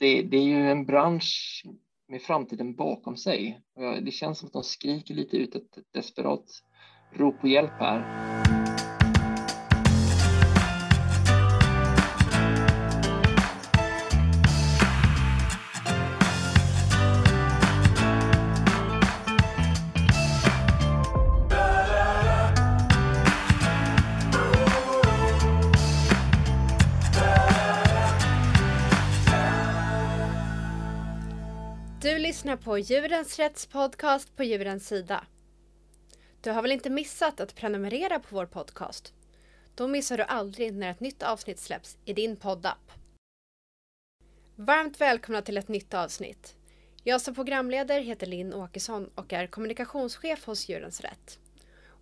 det, det är ju en bransch med framtiden bakom sig. Det känns som att de skriker lite ut ett desperat rop på hjälp här. Lyssnar på Djurens Rätts podcast på Djurens Sida. Du har väl inte missat att prenumerera på vår podcast? Då missar du aldrig när ett nytt avsnitt släpps i din poddapp. Varmt välkomna till ett nytt avsnitt. Jag som programledare heter Linn Åkesson och är kommunikationschef hos Djurens Rätt.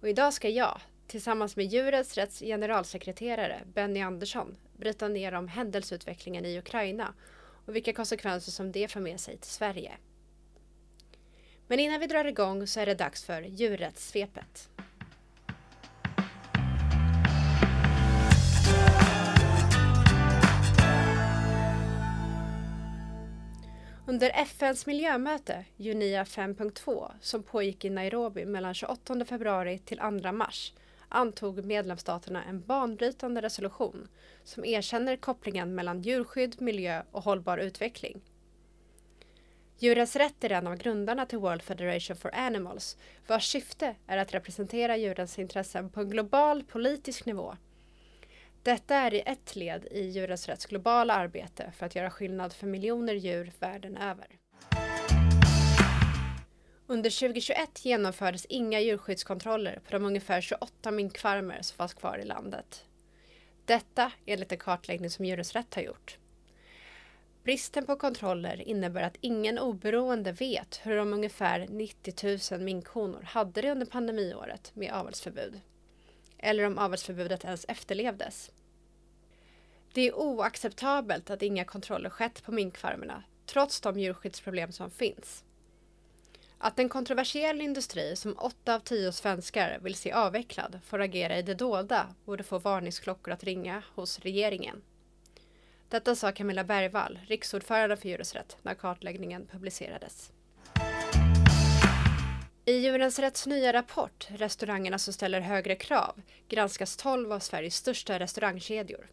Och idag ska jag, tillsammans med Djurens Rätts generalsekreterare Benny Andersson, bryta ner om händelseutvecklingen i Ukraina och vilka konsekvenser som det för med sig till Sverige. Men innan vi drar igång så är det dags för djurrättssvepet. Under FNs miljömöte, Junia 5.2, som pågick i Nairobi mellan 28 februari till 2 mars, antog medlemsstaterna en banbrytande resolution som erkänner kopplingen mellan djurskydd, miljö och hållbar utveckling. Djurens rätt är en av grundarna till World Federation for Animals vars syfte är att representera djurens intressen på en global politisk nivå. Detta är i ett led i Djurens rätts globala arbete för att göra skillnad för miljoner djur världen över. Under 2021 genomfördes inga djurskyddskontroller på de ungefär 28 minkfarmer som fanns kvar i landet. Detta enligt en kartläggning som Djurens Rätt har gjort. Bristen på kontroller innebär att ingen oberoende vet hur de ungefär 90 000 minkhonor hade det under pandemiåret med avelsförbud. Eller om avelsförbudet ens efterlevdes. Det är oacceptabelt att inga kontroller skett på minkfarmerna trots de djurskyddsproblem som finns. Att en kontroversiell industri som 8 av 10 svenskar vill se avvecklad får agera i det dolda borde få varningsklockor att ringa hos regeringen. Detta sa Camilla Bergvall, riksordförande för Djurens när kartläggningen publicerades. I Djurens Rätts nya rapport Restaurangerna som ställer högre krav granskas 12 av Sveriges största restaurangkedjor.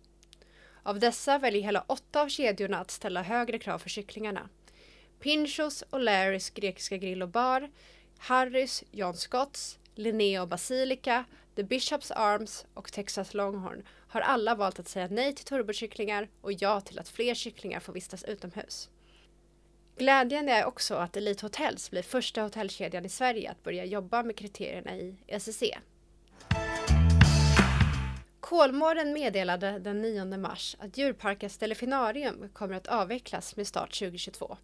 Av dessa väljer hela åtta av kedjorna att ställa högre krav för kycklingarna. Pinchos och Larrys grekiska grill och bar, Harrys, John Scotts, Linnea och Basilica, The Bishops Arms och Texas Longhorn har alla valt att säga nej till turbokycklingar och ja till att fler kycklingar får vistas utomhus. Glädjande är också att Elite Hotels blir första hotellkedjan i Sverige att börja jobba med kriterierna i ECC. Kolmården meddelade den 9 mars att djurparkens delfinarium kommer att avvecklas med start 2022.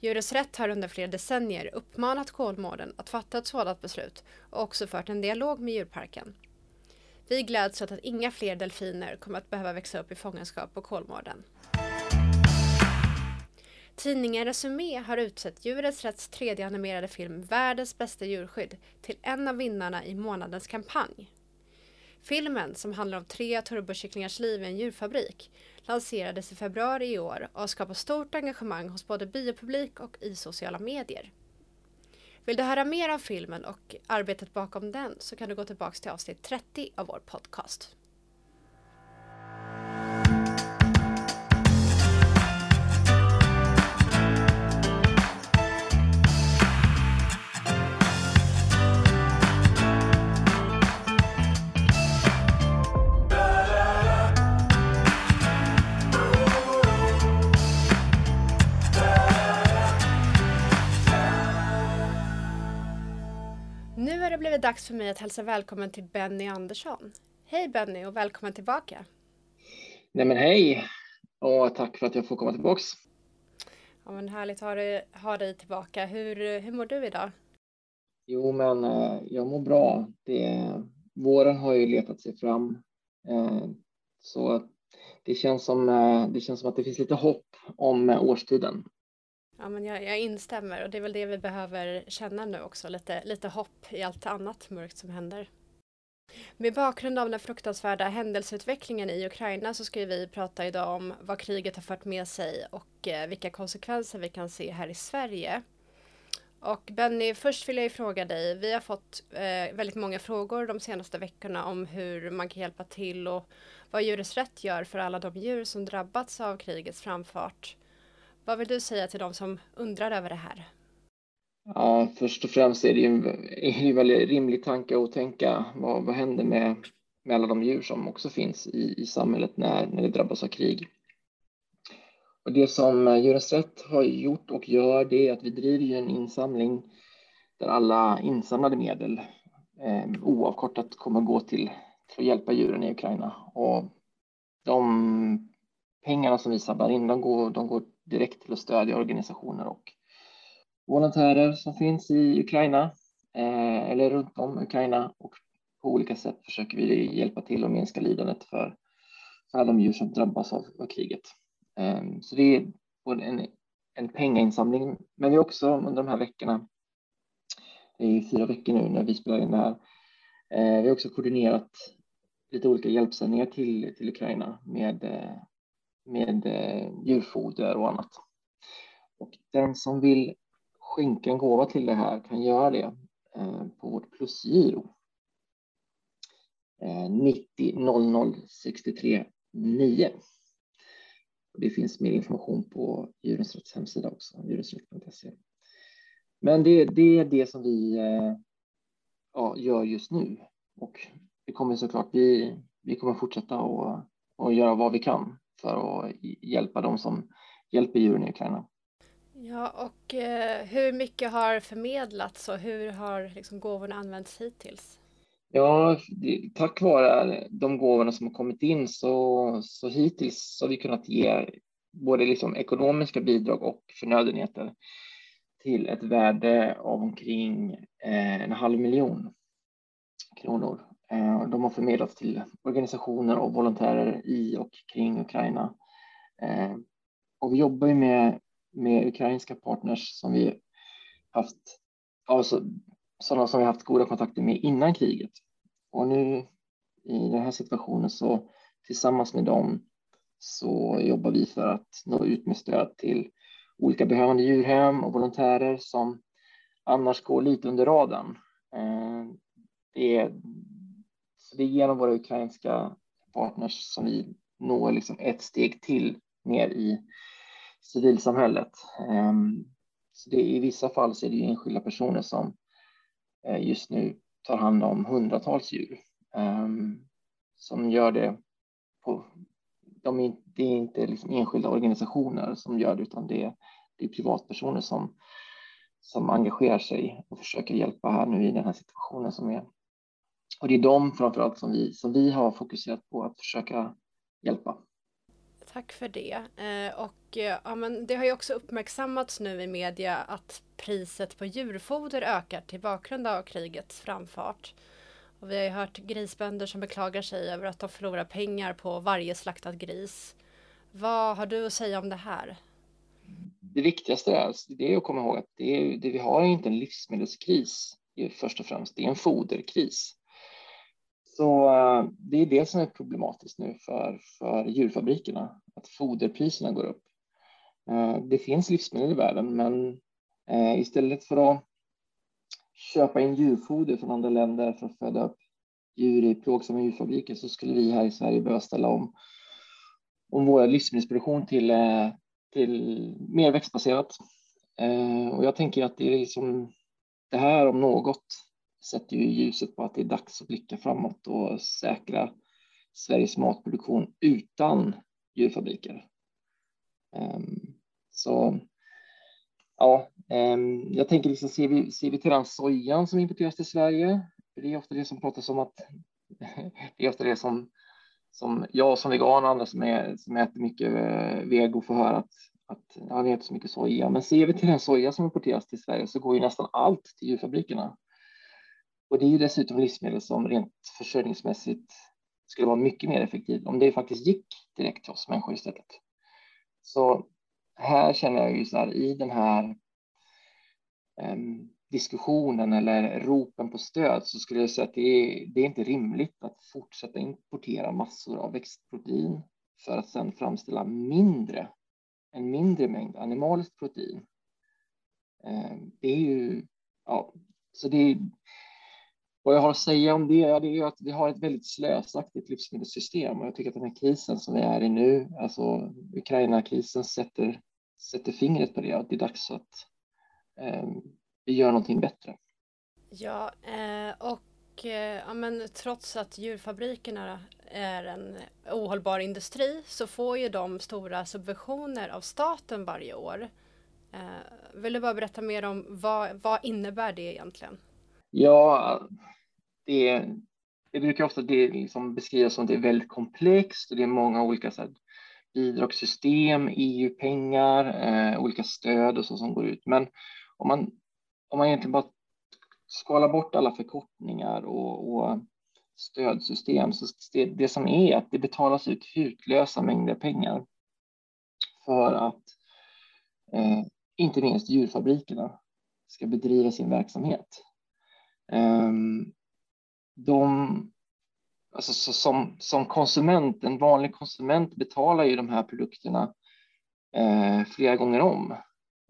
Djurens Rätt har under flera decennier uppmanat Kolmården att fatta ett sådant beslut och också fört en dialog med djurparken. Vi gläds åt att inga fler delfiner kommer att behöva växa upp i fångenskap på Kolmården. Tidningen Resumé har utsett Djurens Rätts tredje animerade film Världens bästa djurskydd till en av vinnarna i månadens kampanj. Filmen, som handlar om tre turbokycklingars liv i en djurfabrik, lanserades i februari i år och har skapat stort engagemang hos både biopublik och i sociala medier. Vill du höra mer om filmen och arbetet bakom den så kan du gå tillbaka till avsnitt 30 av vår podcast. Är det dags för mig att hälsa välkommen till Benny Andersson. Hej Benny och välkommen tillbaka. Nej men hej och tack för att jag får komma tillbaks. Ja men härligt att ha dig, ha dig tillbaka. Hur, hur mår du idag? Jo men eh, jag mår bra. Det, våren har ju letat sig fram. Eh, så det känns, som, eh, det känns som att det finns lite hopp om årstiden. Ja, men jag, jag, instämmer och det är väl det vi behöver känna nu också, lite, lite hopp i allt annat mörkt som händer. Med bakgrund av den fruktansvärda händelseutvecklingen i Ukraina så ska vi prata idag om vad kriget har fört med sig och eh, vilka konsekvenser vi kan se här i Sverige. Och Benny, först vill jag fråga dig. Vi har fått eh, väldigt många frågor de senaste veckorna om hur man kan hjälpa till och vad Djurens Rätt gör för alla de djur som drabbats av krigets framfart. Vad vill du säga till de som undrar över det här? Ja, först och främst är det ju en, är en väldigt rimlig tanke att tänka vad, vad händer med, med alla de djur som också finns i, i samhället när, när det drabbas av krig. Och det som Djurens Rätt har gjort och gör det är att vi driver en insamling där alla insamlade medel eh, oavkortat kommer att gå till, till att hjälpa djuren i Ukraina. Och de pengarna som vi samlar in, de går, de går direkt till att stödja organisationer och volontärer som finns i Ukraina eh, eller runt om Ukraina och på olika sätt försöker vi hjälpa till att minska lidandet för, för alla de djur som drabbas av, av kriget. Eh, så det är både en, en pengainsamling, men vi också under de här veckorna, det är fyra veckor nu när vi spelar in det här, eh, vi har också koordinerat lite olika hjälpsändningar till, till Ukraina med, eh, med eh, djurfoder och annat. Och den som vill skänka en gåva till det här kan göra det eh, på vårt plusgiro. 90 00 63 9. Det finns mer information på Djurens Rätts hemsida också, djurensrätt.se. Men det, det, är det som vi eh, ja, gör just nu och det kommer såklart, vi, vi kommer fortsätta och, och göra vad vi kan för att hjälpa dem som hjälper djuren i Ukraina. Ja, och eh, hur mycket har förmedlats och hur har liksom, gåvorna använts hittills? Ja, tack vare de gåvorna som har kommit in så, så hittills har vi kunnat ge både liksom ekonomiska bidrag och förnödenheter till ett värde av omkring eh, en halv miljon kronor. Eh, de har förmedlats till organisationer och volontärer i och kring Ukraina. Eh, och vi jobbar ju med med ukrainska partners som vi haft, alltså sådana som vi haft goda kontakter med innan kriget. Och nu i den här situationen så tillsammans med dem så jobbar vi för att nå ut med stöd till olika behövande djurhem och volontärer som annars går lite under radarn. Eh, det är, det är genom våra ukrainska partners som vi når liksom ett steg till ner i civilsamhället. Ehm, så det, I vissa fall så är det enskilda personer som eh, just nu tar hand om hundratals djur ehm, som gör det på. De är, det är inte liksom enskilda organisationer som gör det, utan det är, det är privatpersoner som som engagerar sig och försöker hjälpa här nu i den här situationen som är. Och det är de framförallt som vi som vi har fokuserat på att försöka hjälpa. Tack för det. Eh, och eh, ja, men det har ju också uppmärksammats nu i media att priset på djurfoder ökar till bakgrund av krigets framfart. Och vi har ju hört grisbönder som beklagar sig över att de förlorar pengar på varje slaktad gris. Vad har du att säga om det här? Det viktigaste är, det är att komma ihåg att det, är, det vi har är inte en livsmedelskris först och främst, det är en foderkris. Så eh, det är det som är problematiskt nu för, för djurfabrikerna, att foderpriserna går upp. Eh, det finns livsmedel i världen, men eh, istället för att köpa in djurfoder från andra länder för att föda upp djur i plågsamma djurfabriker så skulle vi här i Sverige behöva ställa om, om vår livsmedelsproduktion till, till mer växtbaserat. Och jag tänker att det är liksom det här om något sätter ju ljuset på att det är dags att blicka framåt och säkra Sveriges matproduktion utan djurfabriker. Ehm, så ja, ehm, jag tänker liksom, ser vi, ser vi till den sojan som importeras till Sverige? Det är ofta det som pratas om att det är ofta det som, som jag som vegan och andra som, är, som äter mycket eh, vego får höra att, att ja, vi äter så mycket soja. Men ser vi till den soja som importeras till Sverige så går ju nästan allt till djurfabrikerna. Och det är ju dessutom livsmedel som rent försörjningsmässigt skulle vara mycket mer effektivt om det faktiskt gick direkt till oss människor istället. Så här känner jag ju så här i den här um, diskussionen eller ropen på stöd så skulle jag säga att det är, det är inte rimligt att fortsätta importera massor av växtprotein för att sedan framställa mindre, en mindre mängd animaliskt protein. Ehm, det är ju, ja, så det är, vad jag har att säga om det, det är att vi har ett väldigt slösaktigt livsmedelssystem och jag tycker att den här krisen som vi är i nu, alltså Ukraina-krisen sätter, sätter fingret på det, att det är dags att eh, vi gör någonting bättre. Ja, eh, och eh, ja, men trots att djurfabrikerna är en ohållbar industri så får ju de stora subventioner av staten varje år. Eh, vill du bara berätta mer om vad, vad innebär det egentligen? Ja, det, det brukar ofta det liksom beskrivas som att det är väldigt komplext och det är många olika så här, bidragssystem, EU-pengar, eh, olika stöd och så som går ut. Men om man, om man egentligen bara skalar bort alla förkortningar och, och stödsystem så det, det som är att det betalas ut hutlösa mängder pengar för att eh, inte minst djurfabrikerna ska bedriva sin verksamhet. Ehm, de, alltså, som, som konsument, en vanlig konsument betalar ju de här produkterna eh, flera gånger om.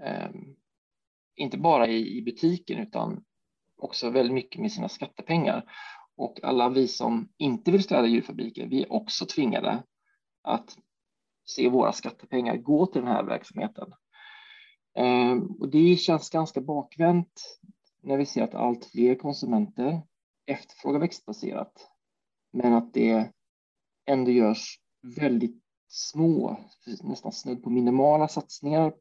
Eh, inte bara i, i butiken utan också väldigt mycket med sina skattepengar. Och alla vi som inte vill stödja djurfabriker, vi är också tvingade att se våra skattepengar gå till den här verksamheten. Eh, och det känns ganska bakvänt när vi ser att allt fler konsumenter efterfrågar växtbaserat, men att det ändå görs väldigt små, nästan snudd på minimala satsningar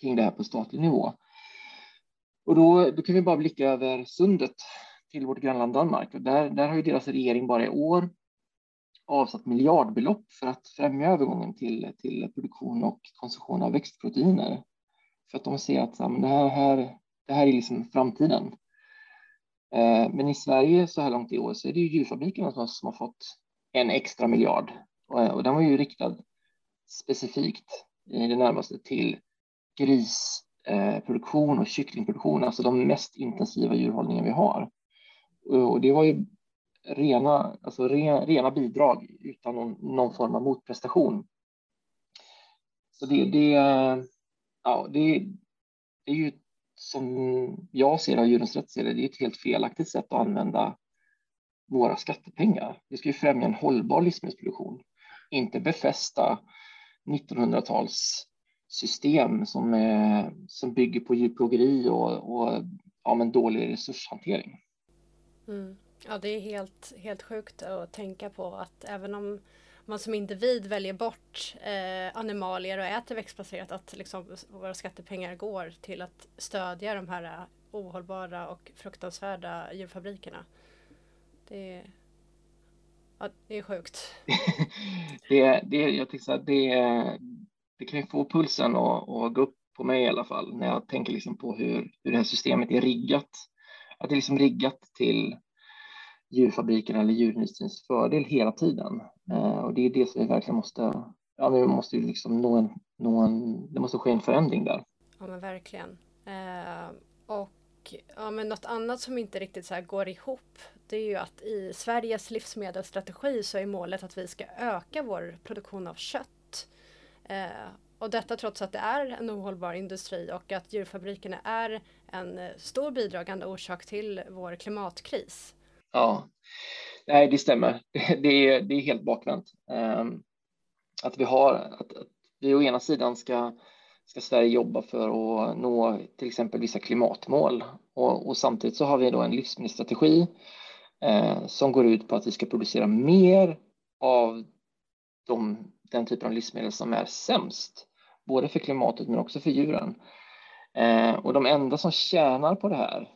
kring det här på statlig nivå. Och då, då kan vi bara blicka över sundet till vårt grannland Danmark. Och där, där har ju deras regering bara i år avsatt miljardbelopp för att främja övergången till, till produktion och konsumtion av växtproteiner. För att de ser att ja, det, här, här, det här är liksom framtiden. Eh, men i Sverige så här långt i år så är det ju djurfabrikerna som har, som har fått en extra miljard och, eh, den var ju riktad specifikt i det närmaste till grisproduktion eh, och kycklingproduktion, alltså de mest intensiva djurhållningen vi har. Och det var ju rena, alltså rena bidrag utan någon, någon form av motprestation. Så det, det, ja, det, det är ju som jag ser det, Djurens Rätt ser det, det är ett helt felaktigt sätt att använda våra skattepengar. Vi ska ju främja en hållbar livsmedelsproduktion, inte befästa 1900-talssystem som, som bygger på djurplågeri och, och ja, men dålig resurshantering. Mm. Ja, det är helt, helt sjukt att tänka på att även om man som individ väljer bort eh, animalier och äter växtbaserat att liksom våra skattepengar går till att stödja de här eh, ohållbara och fruktansvärda djurfabrikerna. Det är, ja, det är sjukt. det, det, jag tycker att det, det kan ju få pulsen att, att gå upp på mig i alla fall när jag tänker liksom på hur, hur det här systemet är riggat. Att det är liksom riggat till djurfabriken eller djurindustrins fördel hela tiden. Eh, och det är det som vi verkligen måste, ja, vi måste ju liksom nå en, nå en, det måste ske en förändring där. Ja men verkligen. Eh, och ja, men något annat som inte riktigt så här går ihop det är ju att i Sveriges livsmedelsstrategi så är målet att vi ska öka vår produktion av kött. Eh, och detta trots att det är en ohållbar industri och att djurfabrikerna är en stor bidragande orsak till vår klimatkris. Ja, nej, det stämmer. Det, är, det är helt bakvänt. Ehm, att vi har, att, att, vi å ena sidan ska, ska Sverige jobba för att nå till exempel vissa klimatmål och, och samtidigt så har vi då en livsmedelsstrategi eh, som går ut på att vi ska producera mer av de, den typen av livsmedel som är sämst, både för klimatet men också för djuren. Eh, och de enda som tjänar på det här,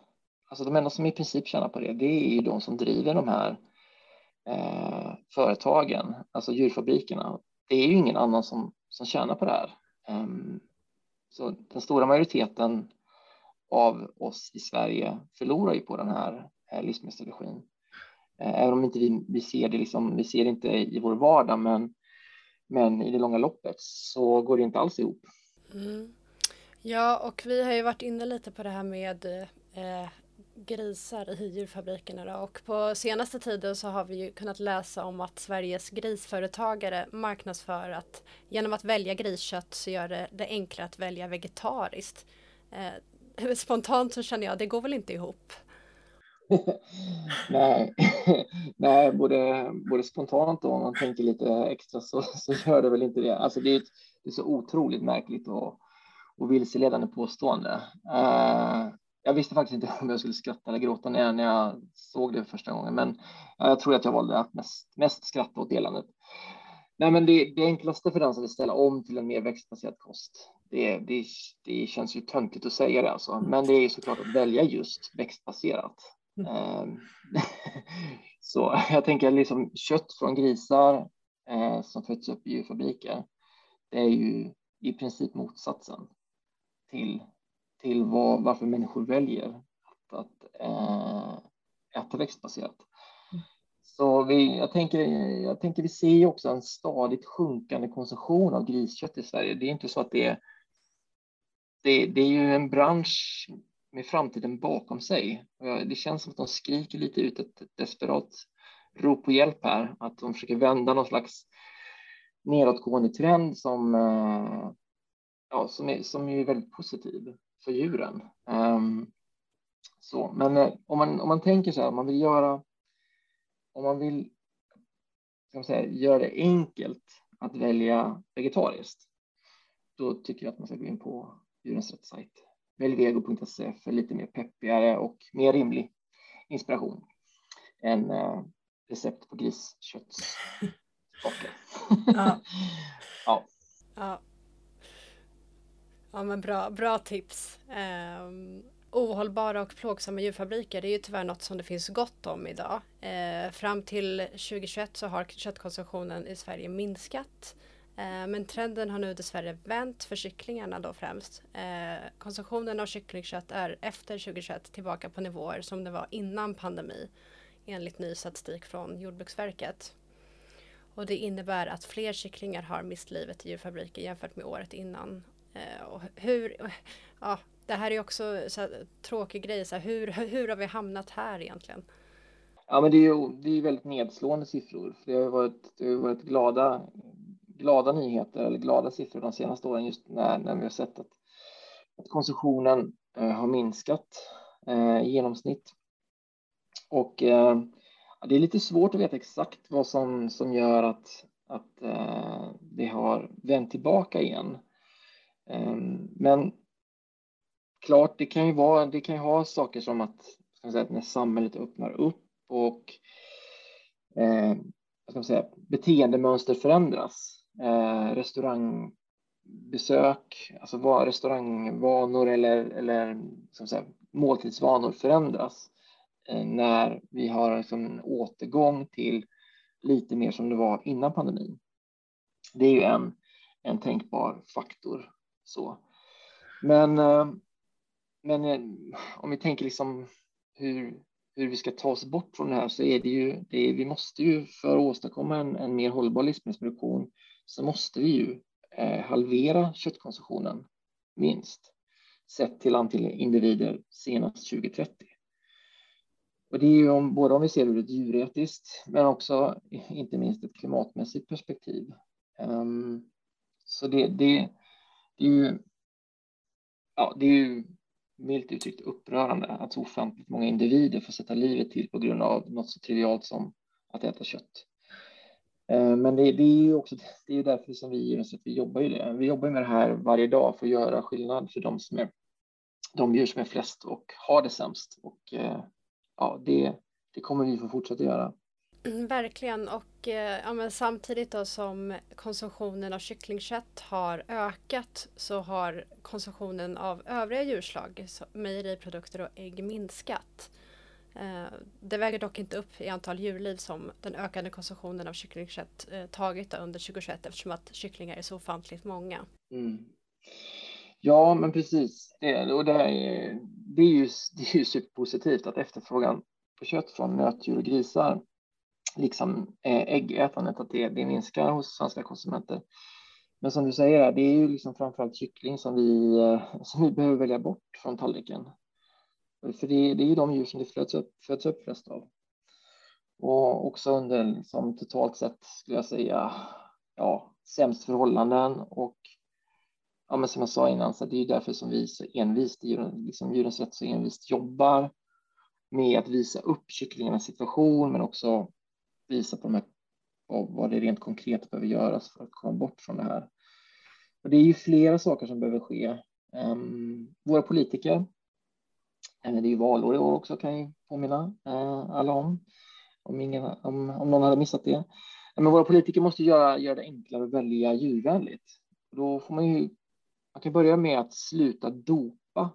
alltså de enda som i princip tjänar på det, det är ju de som driver de här eh, företagen, alltså djurfabrikerna. Det är ju ingen annan som, som tjänar på det här. Um, så den stora majoriteten av oss i Sverige förlorar ju på den här eh, livsmedelsstrategin. Eh, även om inte vi, vi ser det, liksom, vi ser det inte i vår vardag, men, men i det långa loppet så går det inte alls ihop. Mm. Ja, och vi har ju varit inne lite på det här med eh, grisar i djurfabrikerna då. och på senaste tiden så har vi ju kunnat läsa om att Sveriges grisföretagare marknadsför att genom att välja griskött så gör det det enklare att välja vegetariskt. Eh, spontant så känner jag det går väl inte ihop. nej, nej både, både spontant och om man tänker lite extra så, så gör det väl inte det. Alltså det är, det är så otroligt märkligt och, och vilseledande påstående. Eh, jag visste faktiskt inte om jag skulle skratta eller gråta när, jag såg det första gången, men jag tror att jag valde att mest, mest skratta åt delandet. Nej, men det, det enklaste för den som vill ställa om till en mer växtbaserad kost. Det, det, det känns ju töntigt att säga det alltså, men det är såklart att välja just växtbaserat. Mm. Så jag tänker liksom kött från grisar eh, som föds upp i djurfabriker. Det är ju i princip motsatsen till till vad, varför människor väljer att, att äh, äta växtbaserat. Mm. Så vi, jag, tänker, jag tänker vi ser också en stadigt sjunkande konsumtion av griskött i Sverige. Det är inte så att det är, det, det är ju en bransch med framtiden bakom sig. Det känns som att de skriker lite ut ett desperat rop på hjälp här, att de försöker vända någon slags nedåtgående trend som, eh, ja, som, är, som är väldigt positiv för djuren. Um, så, men eh, om man, om man tänker så här, om man vill göra, om man vill ska man säga, göra det enkelt att välja vegetariskt, då tycker jag att man ska gå in på Djurens Rätt sajt. Väljvego.se för lite mer peppigare och mer rimlig inspiration än uh, recept på grisköttskakor. ja. ja. ja. Ja men bra, bra tips. Um, ohållbara och plågsamma djurfabriker det är ju tyvärr något som det finns gott om idag. Uh, fram till 2021 så har köttkonsumtionen i Sverige minskat. Uh, men trenden har nu dessvärre vänt för kycklingarna då främst. Uh, konsumtionen av kycklingkött är efter 2021 tillbaka på nivåer som det var innan pandemi enligt ny statistik från Jordbruksverket. Och det innebär att fler kycklingar har mist livet i djurfabriker jämfört med året innan Eh, och hur, ja, det här är också så här, tråkig grej, så här, hur, hur har vi hamnat här egentligen? Ja, men det är ju det är väldigt nedslående siffror. Det har varit, det har varit glada, glada nyheter eller glada siffror de senaste åren just när, när vi har sett att, att konsumtionen eh, har minskat eh, i genomsnitt. Och eh, det är lite svårt att veta exakt vad som, som gör att, att eh, det har vänt tillbaka igen. Ehm, men klart, det kan ju vara, det kan ju ha saker som att, säga, när samhället öppnar upp och eh, ska man säga, beteendemönster förändras. Eh, restaurangbesök, alltså vad, restaurangvanor eller, eller ska man säga, måltidsvanor förändras eh, när vi har liksom en återgång till lite mer som det var innan pandemin. Det är ju en, en tänkbar faktor så. Men, eh, men eh, om vi tänker liksom hur, hur vi ska ta oss bort från det här så är det ju, det vi måste ju för att åstadkomma en, en mer hållbar livsmedelsproduktion så måste vi ju eh, halvera köttkonsumtionen minst sett till antal individer senast 2030. Och det är ju om, både om vi ser ur ett djuretiskt men också inte minst ett klimatmässigt perspektiv. Um, så det, det, det är ju, ja, det är ju milt uttryckt upprörande att så ofantligt många individer får sätta livet till på grund av något så trivialt som att äta kött. Eh, men det, det är ju också det är därför som vi att vi jobbar ju det. Vi jobbar med det här varje dag för att göra skillnad för de som är de djur som är flest och har det sämst. Och eh, ja, det, det kommer vi få fortsätta göra. Mm, verkligen och eh, ja, men samtidigt då som konsumtionen av kycklingkött har ökat så har konsumtionen av övriga djurslag, mejeriprodukter och ägg minskat. Eh, det väger dock inte upp i antal djurliv som den ökande konsumtionen av kycklingkött eh, tagit under 2021 eftersom att kycklingar är så ofantligt många. Mm. Ja, men precis. Det, och det, är, det, är ju, det är ju superpositivt att efterfrågan på kött från nötdjur och grisar liksom eh, äggätandet, att det, det minskar hos svenska konsumenter. Men som du säger, det är ju liksom framförallt kyckling som vi, eh, som vi behöver välja bort från tallriken. För det, det är ju de djur som det föds upp, föds upp flest av. Och också under liksom, totalt sett skulle jag säga ja, sämst förhållanden och ja, men som jag sa innan, så det är ju därför som vi så envist, liksom Djurens Rätt så envist jobbar med att visa upp kycklingarnas situation, men också visa på de här, vad det rent konkret behöver göras för att komma bort från det här. Och det är ju flera saker som behöver ske. Um, våra politiker, även det är ju valår i år också kan jag påminna uh, alla om, om, ingen, om, om någon hade missat det. Eh, men våra politiker måste göra, göra det enklare att välja djurvänligt. Då får man ju man kan börja med att sluta dopa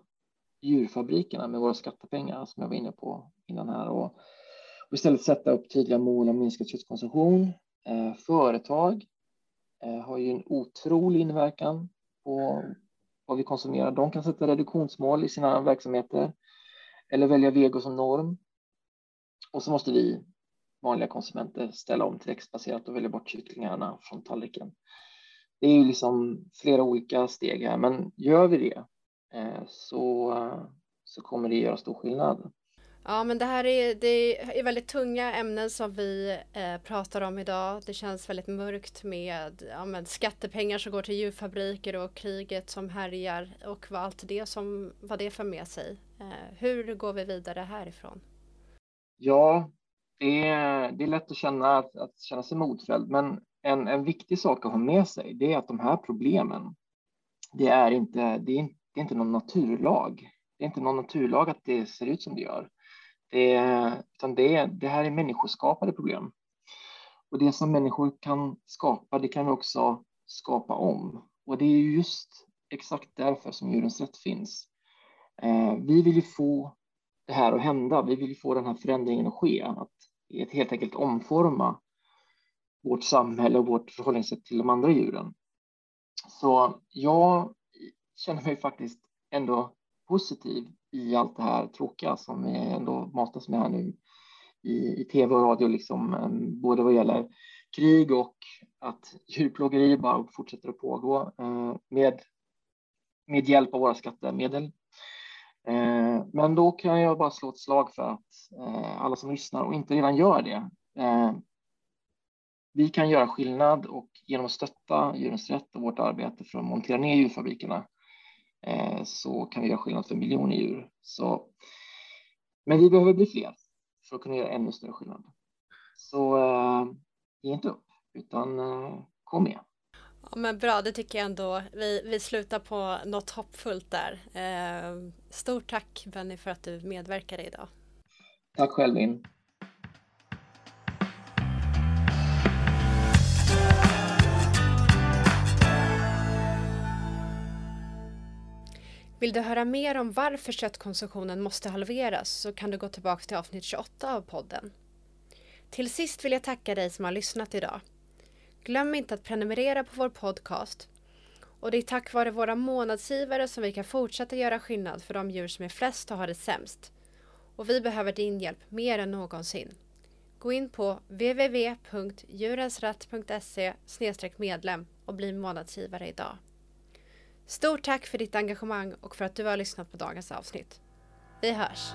djurfabrikerna med våra skattepengar som jag var inne på innan här och, och istället sätta upp tydliga mål om minskad köttkonsumtion. Eh, företag eh, har ju en otrolig inverkan på vad vi konsumerar. De kan sätta reduktionsmål i sina verksamheter eller välja vego som norm. Och så måste vi vanliga konsumenter ställa om till växtbaserat och välja bort kycklingarna från tallriken det är ju liksom flera olika steg här, men gör vi det eh, så, eh, så kommer det göra stor skillnad. Ja, men det här är, det är väldigt tunga ämnen som vi eh, pratar om idag. Det känns väldigt mörkt med ja, med skattepengar som går till djurfabriker och kriget som härjar och vad allt det som vad det för med sig. Eh, hur går vi vidare härifrån? Ja, det är, det är lätt att känna, att, att känna sig motfälld, men en, en viktig sak att ha med sig det är att de här problemen, det är inte, det är inte, det är inte någon naturlag. Det är inte någon naturlag att det ser ut som det gör. Det, utan det, det här är människoskapade problem. Och det som människor kan skapa, det kan vi också skapa om. Och det är just exakt därför som djurens rätt finns. Eh, vi vill ju få det här att hända. Vi vill ju få den här förändringen att ske, att helt enkelt omforma vårt samhälle och vårt förhållningssätt till de andra djuren. Så jag känner mig faktiskt ändå positiv i allt det här tråkiga som vi ändå matas med här nu i, i tv och radio, liksom, eh, både vad gäller krig och att djurplågeri bara fortsätter att pågå eh, med, med hjälp av våra skattemedel. Eh, men då kan jag bara slå ett slag för att eh, alla som lyssnar och inte redan gör det, eh, vi kan göra skillnad och genom att stötta Djurens Rätt och vårt arbete för att montera ner djurfabrikerna så kan vi göra skillnad för miljoner djur. Så, men vi behöver bli fler för att kunna göra ännu större skillnad. Så eh, ge inte upp, utan eh, kom med. Ja, men bra, det tycker jag ändå. Vi, vi slutar på något hoppfullt där. Eh, stort tack Benny för att du medverkade idag. Tack själv Linn. Vill du höra mer om varför köttkonsumtionen måste halveras så kan du gå tillbaka till avsnitt 28 av podden. Till sist vill jag tacka dig som har lyssnat idag. Glöm inte att prenumerera på vår podcast. Och det är tack vare våra månadsgivare som vi kan fortsätta göra skillnad för de djur som är flest och har det sämst. Och vi behöver din hjälp mer än någonsin. Gå in på www.djurensrätt.se medlem och bli månadsgivare idag. Stort tack för ditt engagemang och för att du har lyssnat på dagens avsnitt. Vi hörs!